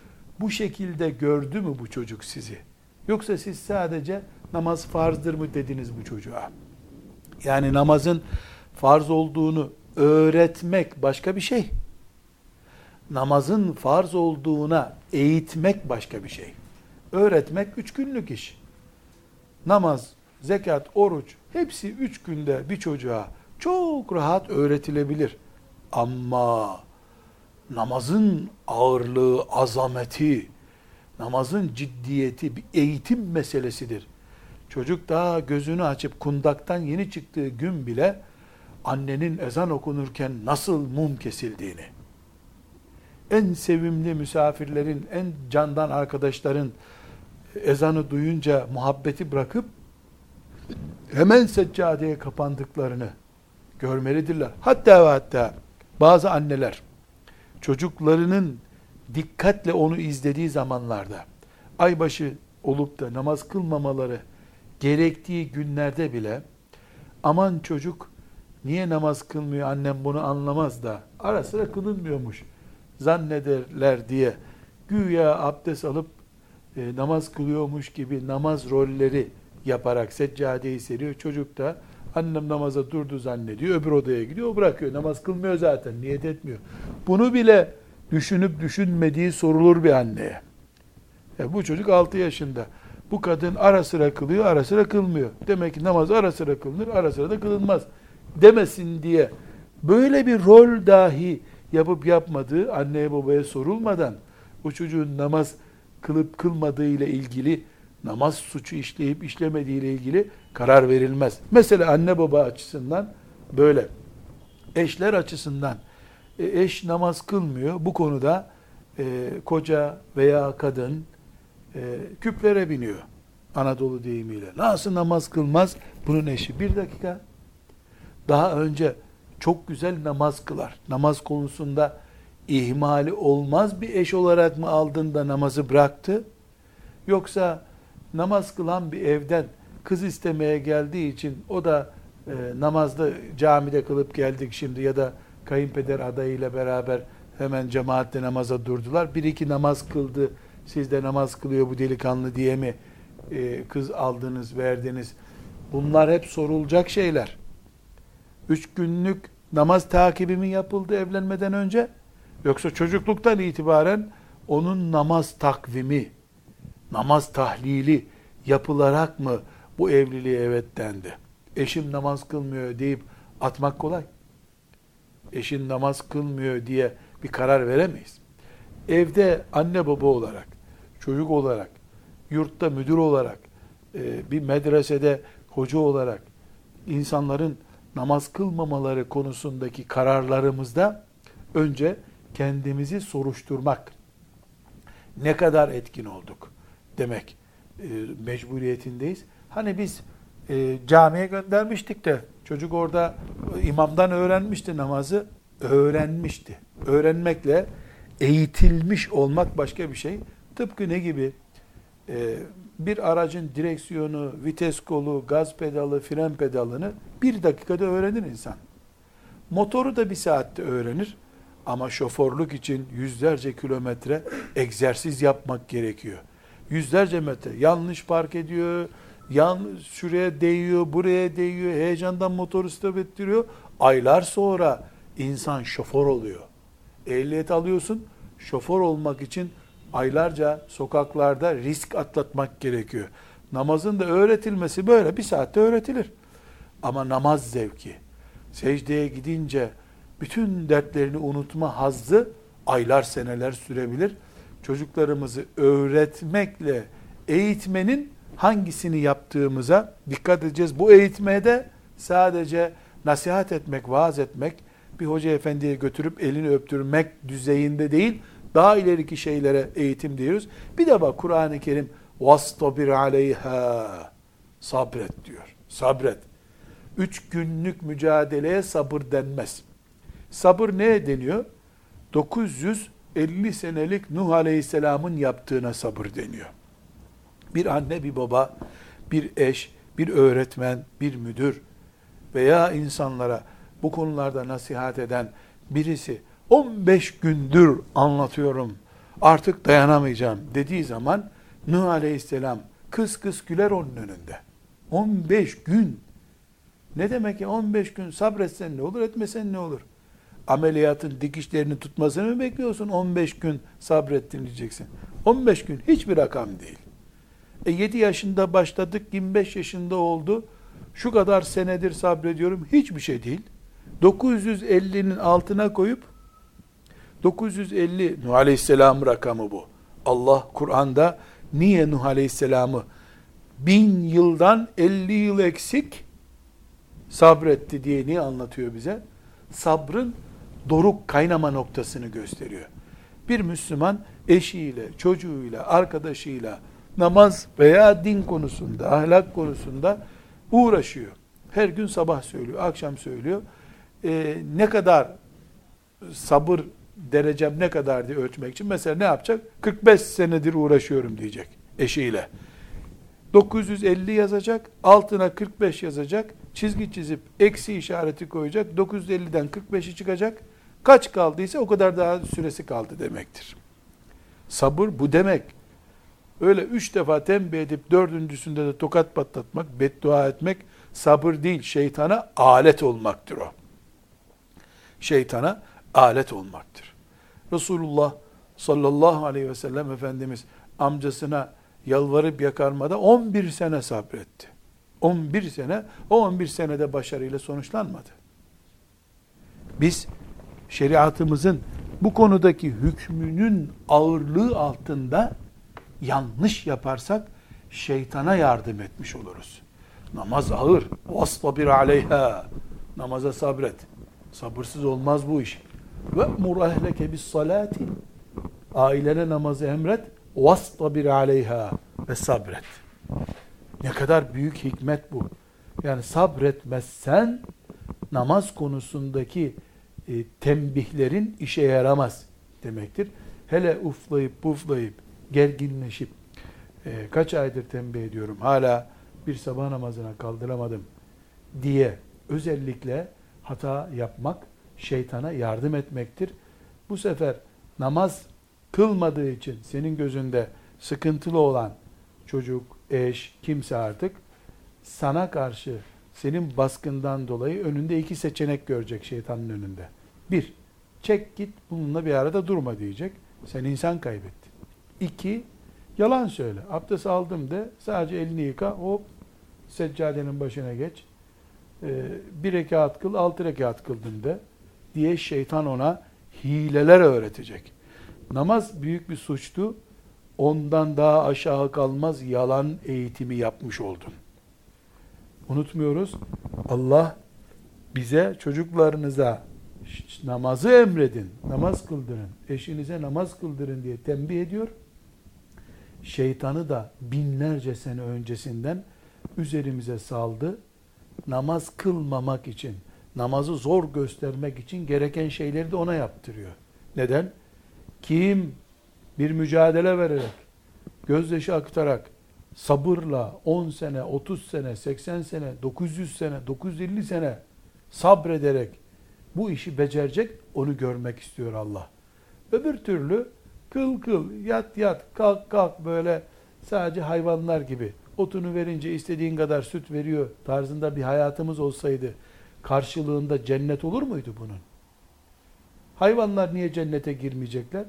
S1: Bu şekilde gördü mü bu çocuk sizi? Yoksa siz sadece namaz farzdır mı dediniz bu çocuğa? Yani namazın farz olduğunu öğretmek başka bir şey. Namazın farz olduğuna eğitmek başka bir şey. Öğretmek üç günlük iş. Namaz, zekat, oruç hepsi üç günde bir çocuğa çok rahat öğretilebilir. Ama namazın ağırlığı, azameti, namazın ciddiyeti bir eğitim meselesidir. Çocuk daha gözünü açıp kundaktan yeni çıktığı gün bile annenin ezan okunurken nasıl mum kesildiğini, en sevimli misafirlerin, en candan arkadaşların ezanı duyunca muhabbeti bırakıp hemen seccadeye kapandıklarını görmelidirler. Hatta ve hatta bazı anneler çocuklarının dikkatle onu izlediği zamanlarda aybaşı olup da namaz kılmamaları gerektiği günlerde bile aman çocuk niye namaz kılmıyor annem bunu anlamaz da ara sıra kılınmıyormuş zannederler diye güya abdest alıp e, namaz kılıyormuş gibi namaz rolleri yaparak seccadeyi seriyor. Çocuk da annem namaza durdu zannediyor. Öbür odaya gidiyor. Bırakıyor. Namaz kılmıyor zaten. Niyet etmiyor. Bunu bile düşünüp düşünmediği sorulur bir anneye. Ya bu çocuk 6 yaşında. Bu kadın ara sıra kılıyor, ara sıra kılmıyor. Demek ki namaz ara sıra kılınır, ara sıra da kılınmaz. Demesin diye böyle bir rol dahi yapıp yapmadığı anneye babaya sorulmadan o çocuğun namaz kılıp kılmadığı ile ilgili namaz suçu işleyip işlemediği ile ilgili karar verilmez. Mesela anne baba açısından böyle. Eşler açısından e, eş namaz kılmıyor. Bu konuda e, koca veya kadın e, küplere biniyor. Anadolu deyimiyle. Nasıl namaz kılmaz? Bunun eşi. Bir dakika. Daha önce çok güzel namaz kılar. Namaz konusunda ihmali olmaz bir eş olarak mı aldın da namazı bıraktı? Yoksa namaz kılan bir evden kız istemeye geldiği için o da e, namazda camide kılıp geldik şimdi ya da kayınpeder adayıyla beraber hemen cemaatle namaza durdular. Bir iki namaz kıldı, siz de namaz kılıyor bu delikanlı diye mi e, kız aldınız, verdiniz? Bunlar hep sorulacak şeyler. Üç günlük namaz takibi mi yapıldı evlenmeden önce? Yoksa çocukluktan itibaren onun namaz takvimi, namaz tahlili yapılarak mı bu evliliğe evet dendi? Eşim namaz kılmıyor deyip atmak kolay. Eşin namaz kılmıyor diye bir karar veremeyiz. Evde anne baba olarak, çocuk olarak, yurtta müdür olarak, e, bir medresede hoca olarak insanların namaz kılmamaları konusundaki kararlarımızda önce kendimizi soruşturmak, ne kadar etkin olduk demek e, mecburiyetindeyiz. Hani biz e, camiye göndermiştik de çocuk orada imamdan öğrenmişti namazı, öğrenmişti. Öğrenmekle eğitilmiş olmak başka bir şey. Tıpkı ne gibi? E, bir aracın direksiyonu, vites kolu, gaz pedalı, fren pedalını bir dakikada öğrenir insan. Motoru da bir saatte öğrenir. Ama şoförlük için yüzlerce kilometre egzersiz yapmak gerekiyor. Yüzlerce metre yanlış park ediyor, yan şuraya değiyor, buraya değiyor, heyecandan motoru stop ettiriyor. Aylar sonra insan şoför oluyor. Ehliyet alıyorsun, şoför olmak için aylarca sokaklarda risk atlatmak gerekiyor. Namazın da öğretilmesi böyle bir saatte öğretilir. Ama namaz zevki, secdeye gidince bütün dertlerini unutma hazzı aylar seneler sürebilir. Çocuklarımızı öğretmekle eğitmenin hangisini yaptığımıza dikkat edeceğiz. Bu eğitmede sadece nasihat etmek, vaaz etmek, bir hoca efendiye götürüp elini öptürmek düzeyinde değil, daha ileriki şeylere eğitim diyoruz. Bir de bak Kur'an-ı Kerim vastabir aleyha sabret diyor. Sabret. Üç günlük mücadeleye sabır denmez. Sabır ne deniyor? 950 senelik Nuh Aleyhisselam'ın yaptığına sabır deniyor. Bir anne, bir baba, bir eş, bir öğretmen, bir müdür veya insanlara bu konularda nasihat eden birisi 15 gündür anlatıyorum artık dayanamayacağım dediği zaman Nuh Aleyhisselam kıs kıs güler onun önünde. 15 gün. Ne demek ya 15 gün sabretsen ne olur etmesen ne olur? Ameliyatın dikişlerini tutmasını mı bekliyorsun 15 gün sabrettin diyeceksin. 15 gün hiçbir rakam değil. E 7 yaşında başladık 25 yaşında oldu. Şu kadar senedir sabrediyorum hiçbir şey değil. 950'nin altına koyup 950 Nuh Aleyhisselam rakamı bu. Allah Kur'an'da niye Nuh Aleyhisselam'ı bin yıldan 50 yıl eksik sabretti diye niye anlatıyor bize? Sabrın doruk kaynama noktasını gösteriyor. Bir Müslüman eşiyle, çocuğuyla, arkadaşıyla namaz veya din konusunda, ahlak konusunda uğraşıyor. Her gün sabah söylüyor, akşam söylüyor. Ee, ne kadar sabır derecem ne kadar diye ölçmek için mesela ne yapacak? 45 senedir uğraşıyorum diyecek eşiyle. 950 yazacak, altına 45 yazacak, çizgi çizip eksi işareti koyacak, 950'den 45'i çıkacak. Kaç kaldıysa o kadar daha süresi kaldı demektir. Sabır bu demek. Öyle üç defa tembih edip dördüncüsünde de tokat patlatmak, beddua etmek sabır değil, şeytana alet olmaktır o. Şeytana alet olmaktır. Resulullah sallallahu aleyhi ve sellem Efendimiz amcasına yalvarıp yakarmada 11 sene sabretti. 11 sene, o 11 senede başarıyla sonuçlanmadı. Biz şeriatımızın bu konudaki hükmünün ağırlığı altında yanlış yaparsak şeytana yardım etmiş oluruz. Namaz ağır. Vastabir aleyha. Namaza sabret. Sabırsız olmaz bu iş. Ve mur ehleke bis salati. Ailene namazı emret. Vastabir aleyha. Ve sabret. Ne kadar büyük hikmet bu. Yani sabretmezsen namaz konusundaki e, tembihlerin işe yaramaz demektir. Hele uflayıp puflayıp gerginleşip e, kaç aydır tembih ediyorum hala bir sabah namazına kaldıramadım diye özellikle hata yapmak şeytana yardım etmektir. Bu sefer namaz kılmadığı için senin gözünde sıkıntılı olan çocuk, eş, kimse artık sana karşı senin baskından dolayı önünde iki seçenek görecek şeytanın önünde. Bir, çek git bununla bir arada durma diyecek. Sen insan kaybettin. İki, yalan söyle. Abdest aldım de sadece elini yıka, hop seccadenin başına geç. Ee, bir rekat kıl, altı rekat kıldın de diye şeytan ona hileler öğretecek. Namaz büyük bir suçtu. Ondan daha aşağı kalmaz yalan eğitimi yapmış oldun. Unutmuyoruz. Allah bize çocuklarınıza namazı emredin, namaz kıldırın, eşinize namaz kıldırın diye tembih ediyor. Şeytanı da binlerce sene öncesinden üzerimize saldı. Namaz kılmamak için, namazı zor göstermek için gereken şeyleri de ona yaptırıyor. Neden? Kim bir mücadele vererek, gözyaşı aktarak, sabırla 10 sene, 30 sene, 80 sene, 900 sene, 950 sene sabrederek bu işi becerecek, onu görmek istiyor Allah. Öbür türlü kıl kıl, yat yat, kalk kalk böyle sadece hayvanlar gibi otunu verince istediğin kadar süt veriyor tarzında bir hayatımız olsaydı karşılığında cennet olur muydu bunun? Hayvanlar niye cennete girmeyecekler?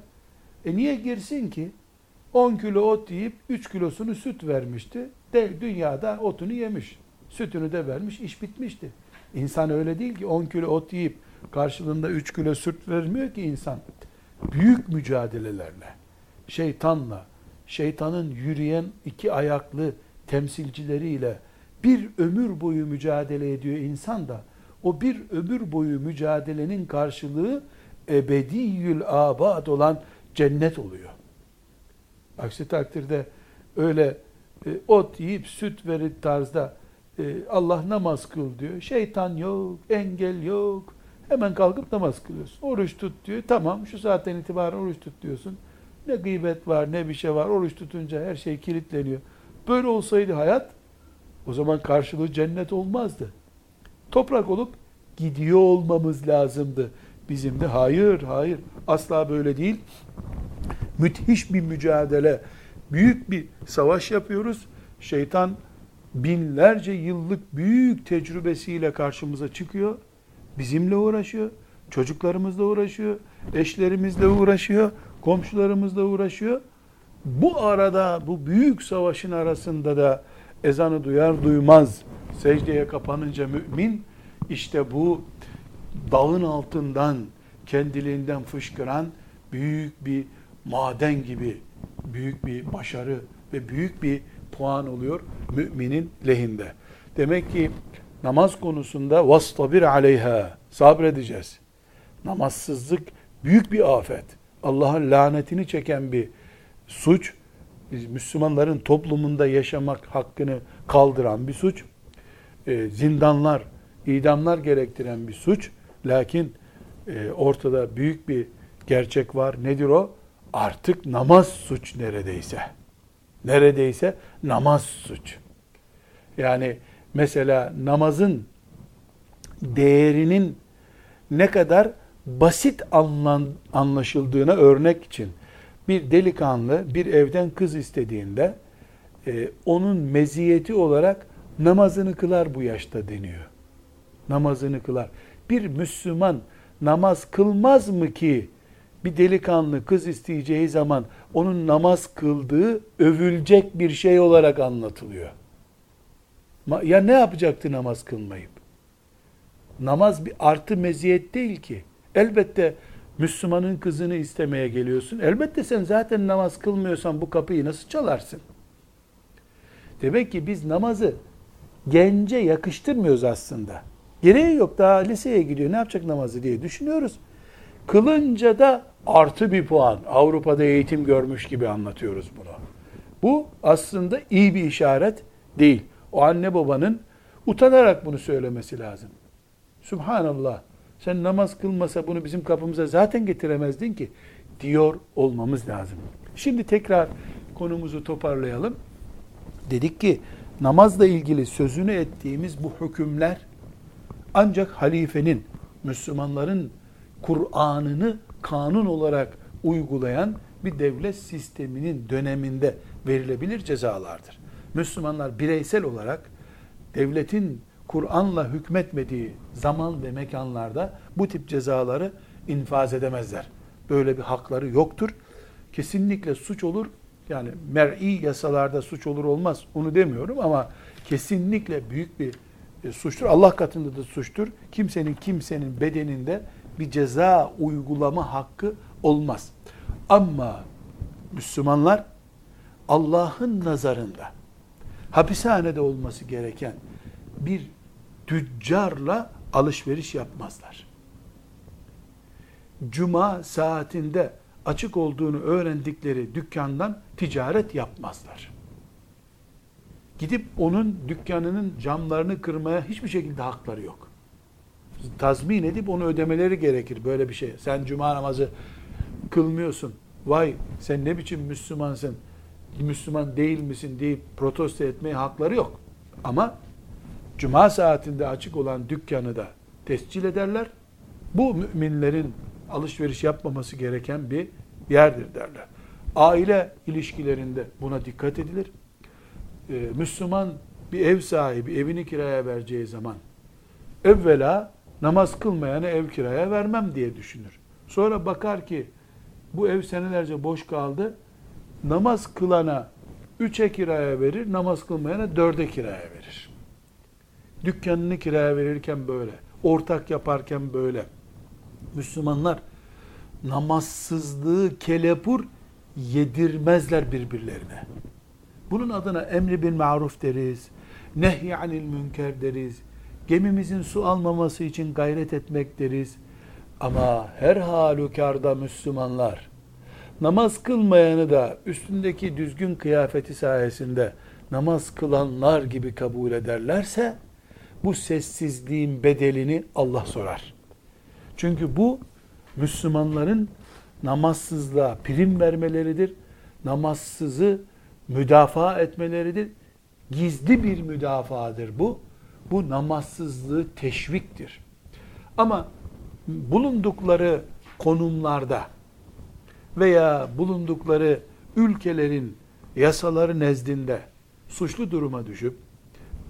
S1: E niye girsin ki? 10 kilo ot yiyip 3 kilosunu süt vermişti. De, dünyada otunu yemiş. Sütünü de vermiş, iş bitmişti. İnsan öyle değil ki 10 kilo ot yiyip karşılığında 3 kilo süt vermiyor ki insan. Büyük mücadelelerle, şeytanla, şeytanın yürüyen iki ayaklı temsilcileriyle bir ömür boyu mücadele ediyor insan da o bir ömür boyu mücadelenin karşılığı ebediyül abad olan cennet oluyor. Aksi takdirde öyle e, ot yiyip süt verip tarzda e, Allah namaz kıl diyor. Şeytan yok, engel yok. Hemen kalkıp namaz kılıyorsun. Oruç tut diyor. Tamam şu saatten itibaren oruç tut diyorsun. Ne gıybet var ne bir şey var. Oruç tutunca her şey kilitleniyor. Böyle olsaydı hayat o zaman karşılığı cennet olmazdı. Toprak olup gidiyor olmamız lazımdı. Bizim de hayır hayır asla böyle değil. Müthiş bir mücadele, büyük bir savaş yapıyoruz. Şeytan binlerce yıllık büyük tecrübesiyle karşımıza çıkıyor. Bizimle uğraşıyor, çocuklarımızla uğraşıyor, eşlerimizle uğraşıyor, komşularımızla uğraşıyor. Bu arada bu büyük savaşın arasında da ezanı duyar duymaz secdeye kapanınca mümin işte bu dağın altından kendiliğinden fışkıran büyük bir maden gibi büyük bir başarı ve büyük bir puan oluyor müminin lehinde. Demek ki namaz konusunda vastabir aleyha sabredeceğiz. Namazsızlık büyük bir afet. Allah'ın lanetini çeken bir suç. Biz Müslümanların toplumunda yaşamak hakkını kaldıran bir suç. E, zindanlar, idamlar gerektiren bir suç. Lakin e, ortada büyük bir gerçek var. Nedir o? Artık namaz suç neredeyse. Neredeyse namaz suç. Yani mesela namazın değerinin ne kadar basit anlan, anlaşıldığına örnek için bir delikanlı bir evden kız istediğinde e, onun meziyeti olarak namazını kılar bu yaşta deniyor. Namazını kılar. Bir Müslüman namaz kılmaz mı ki bir delikanlı kız isteyeceği zaman onun namaz kıldığı övülecek bir şey olarak anlatılıyor. Ya ne yapacaktı namaz kılmayıp? Namaz bir artı meziyet değil ki. Elbette Müslümanın kızını istemeye geliyorsun. Elbette sen zaten namaz kılmıyorsan bu kapıyı nasıl çalarsın? Demek ki biz namazı gence yakıştırmıyoruz aslında. Gereği yok daha liseye gidiyor ne yapacak namazı diye düşünüyoruz. Kılınca da artı bir puan. Avrupa'da eğitim görmüş gibi anlatıyoruz bunu. Bu aslında iyi bir işaret değil. O anne babanın utanarak bunu söylemesi lazım. Subhanallah. Sen namaz kılmasa bunu bizim kapımıza zaten getiremezdin ki diyor olmamız lazım. Şimdi tekrar konumuzu toparlayalım. Dedik ki namazla ilgili sözünü ettiğimiz bu hükümler ancak halifenin, Müslümanların Kur'an'ını kanun olarak uygulayan bir devlet sisteminin döneminde verilebilir cezalardır. Müslümanlar bireysel olarak devletin Kur'an'la hükmetmediği zaman ve mekanlarda bu tip cezaları infaz edemezler. Böyle bir hakları yoktur. Kesinlikle suç olur. Yani mer'i yasalarda suç olur olmaz onu demiyorum ama kesinlikle büyük bir e, suçtur. Allah katında da suçtur. Kimsenin kimsenin bedeninde bir ceza uygulama hakkı olmaz. Ama Müslümanlar Allah'ın nazarında hapishanede olması gereken bir tüccarla alışveriş yapmazlar. Cuma saatinde açık olduğunu öğrendikleri dükkandan ticaret yapmazlar. Gidip onun dükkanının camlarını kırmaya hiçbir şekilde hakları yok. Tazmin edip onu ödemeleri gerekir böyle bir şey. Sen cuma namazı kılmıyorsun. Vay sen ne biçim Müslümansın, Müslüman değil misin deyip protesto etmeye hakları yok. Ama cuma saatinde açık olan dükkanı da tescil ederler. Bu müminlerin alışveriş yapmaması gereken bir yerdir derler. Aile ilişkilerinde buna dikkat edilir. Ee, Müslüman bir ev sahibi evini kiraya vereceği zaman evvela namaz kılmayanı ev kiraya vermem diye düşünür. Sonra bakar ki bu ev senelerce boş kaldı. Namaz kılana üçe kiraya verir, namaz kılmayana dörde kiraya verir. Dükkanını kiraya verirken böyle, ortak yaparken böyle. Müslümanlar namazsızlığı kelepur yedirmezler birbirlerine. Bunun adına emri bin maruf deriz, nehy anil münker deriz, Gemimizin su almaması için gayret etmek deriz. Ama her halükarda Müslümanlar namaz kılmayanı da üstündeki düzgün kıyafeti sayesinde namaz kılanlar gibi kabul ederlerse bu sessizliğin bedelini Allah sorar. Çünkü bu Müslümanların namazsızlığa prim vermeleridir. Namazsızı müdafaa etmeleridir. Gizli bir müdafaadır bu. Bu namazsızlığı teşviktir. Ama bulundukları konumlarda veya bulundukları ülkelerin yasaları nezdinde suçlu duruma düşüp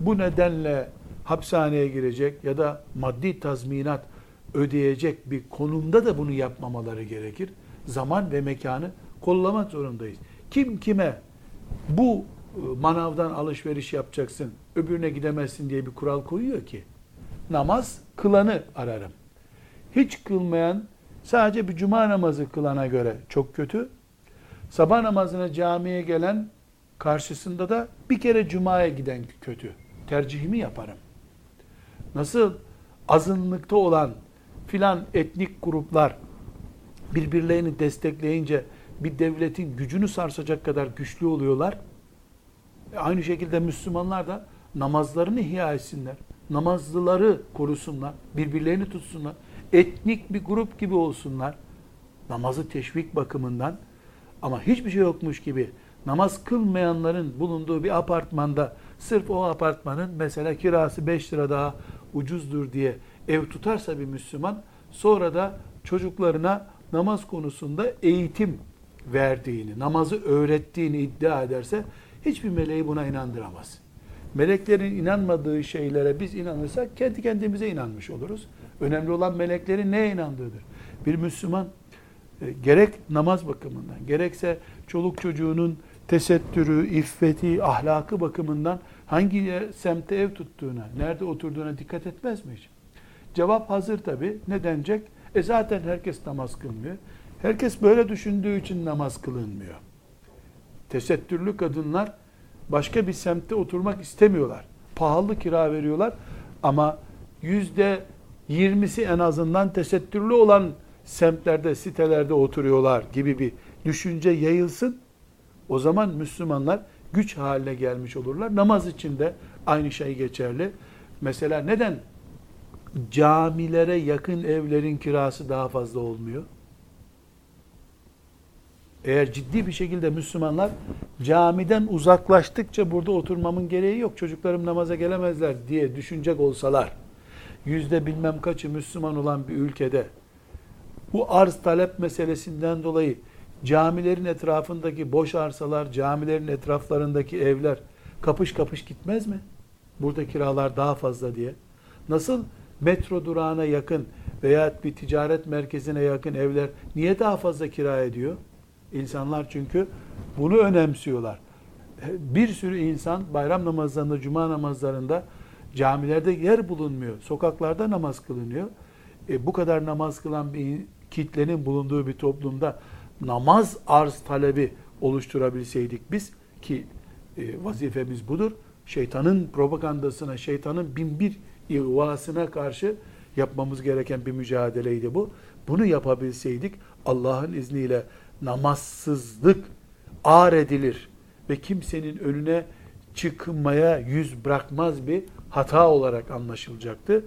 S1: bu nedenle hapishaneye girecek ya da maddi tazminat ödeyecek bir konumda da bunu yapmamaları gerekir. Zaman ve mekanı kollamak zorundayız. Kim kime bu e, manavdan alışveriş yapacaksın, öbürüne gidemezsin diye bir kural koyuyor ki. Namaz kılanı ararım. Hiç kılmayan sadece bir cuma namazı kılana göre çok kötü. Sabah namazına camiye gelen karşısında da bir kere cumaya giden kötü. Tercihimi yaparım. Nasıl azınlıkta olan filan etnik gruplar birbirlerini destekleyince bir devletin gücünü sarsacak kadar güçlü oluyorlar. E aynı şekilde Müslümanlar da namazlarını ihya etsinler. Namazlıları korusunlar. Birbirlerini tutsunlar. Etnik bir grup gibi olsunlar. Namazı teşvik bakımından ama hiçbir şey yokmuş gibi namaz kılmayanların bulunduğu bir apartmanda sırf o apartmanın mesela kirası 5 lira daha ucuzdur diye ev tutarsa bir Müslüman sonra da çocuklarına namaz konusunda eğitim verdiğini, namazı öğrettiğini iddia ederse hiçbir meleği buna inandıramaz. Meleklerin inanmadığı şeylere biz inanırsak kendi kendimize inanmış oluruz. Önemli olan meleklerin neye inandığıdır. Bir Müslüman e, gerek namaz bakımından, gerekse çoluk çocuğunun tesettürü, iffeti, ahlakı bakımından hangi semtte ev tuttuğuna, nerede oturduğuna dikkat etmez mi hiç? Cevap hazır tabi. Ne denecek? E zaten herkes namaz kılmıyor. Herkes böyle düşündüğü için namaz kılınmıyor. Tesettürlü kadınlar başka bir semtte oturmak istemiyorlar. Pahalı kira veriyorlar ama yüzde yirmisi en azından tesettürlü olan semtlerde, sitelerde oturuyorlar gibi bir düşünce yayılsın. O zaman Müslümanlar güç haline gelmiş olurlar. Namaz için de aynı şey geçerli. Mesela neden camilere yakın evlerin kirası daha fazla olmuyor? Eğer ciddi bir şekilde Müslümanlar camiden uzaklaştıkça burada oturmamın gereği yok. Çocuklarım namaza gelemezler diye düşünecek olsalar, yüzde bilmem kaçı Müslüman olan bir ülkede bu arz talep meselesinden dolayı camilerin etrafındaki boş arsalar, camilerin etraflarındaki evler kapış kapış gitmez mi? Burada kiralar daha fazla diye. Nasıl metro durağına yakın veya bir ticaret merkezine yakın evler niye daha fazla kira ediyor? İnsanlar çünkü bunu önemsiyorlar. Bir sürü insan bayram namazlarında, cuma namazlarında camilerde yer bulunmuyor. Sokaklarda namaz kılınıyor. E, bu kadar namaz kılan bir kitlenin bulunduğu bir toplumda namaz arz talebi oluşturabilseydik biz ki e, vazifemiz budur. Şeytanın propagandasına, şeytanın bin bir ihvasına karşı yapmamız gereken bir mücadeleydi bu. Bunu yapabilseydik Allah'ın izniyle namazsızlık ağır edilir ve kimsenin önüne çıkmaya yüz bırakmaz bir hata olarak anlaşılacaktı.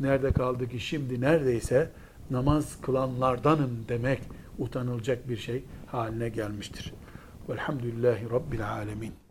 S1: Nerede kaldı ki şimdi neredeyse namaz kılanlardanım demek utanılacak bir şey haline gelmiştir. Velhamdülillahi Rabbil Alemin.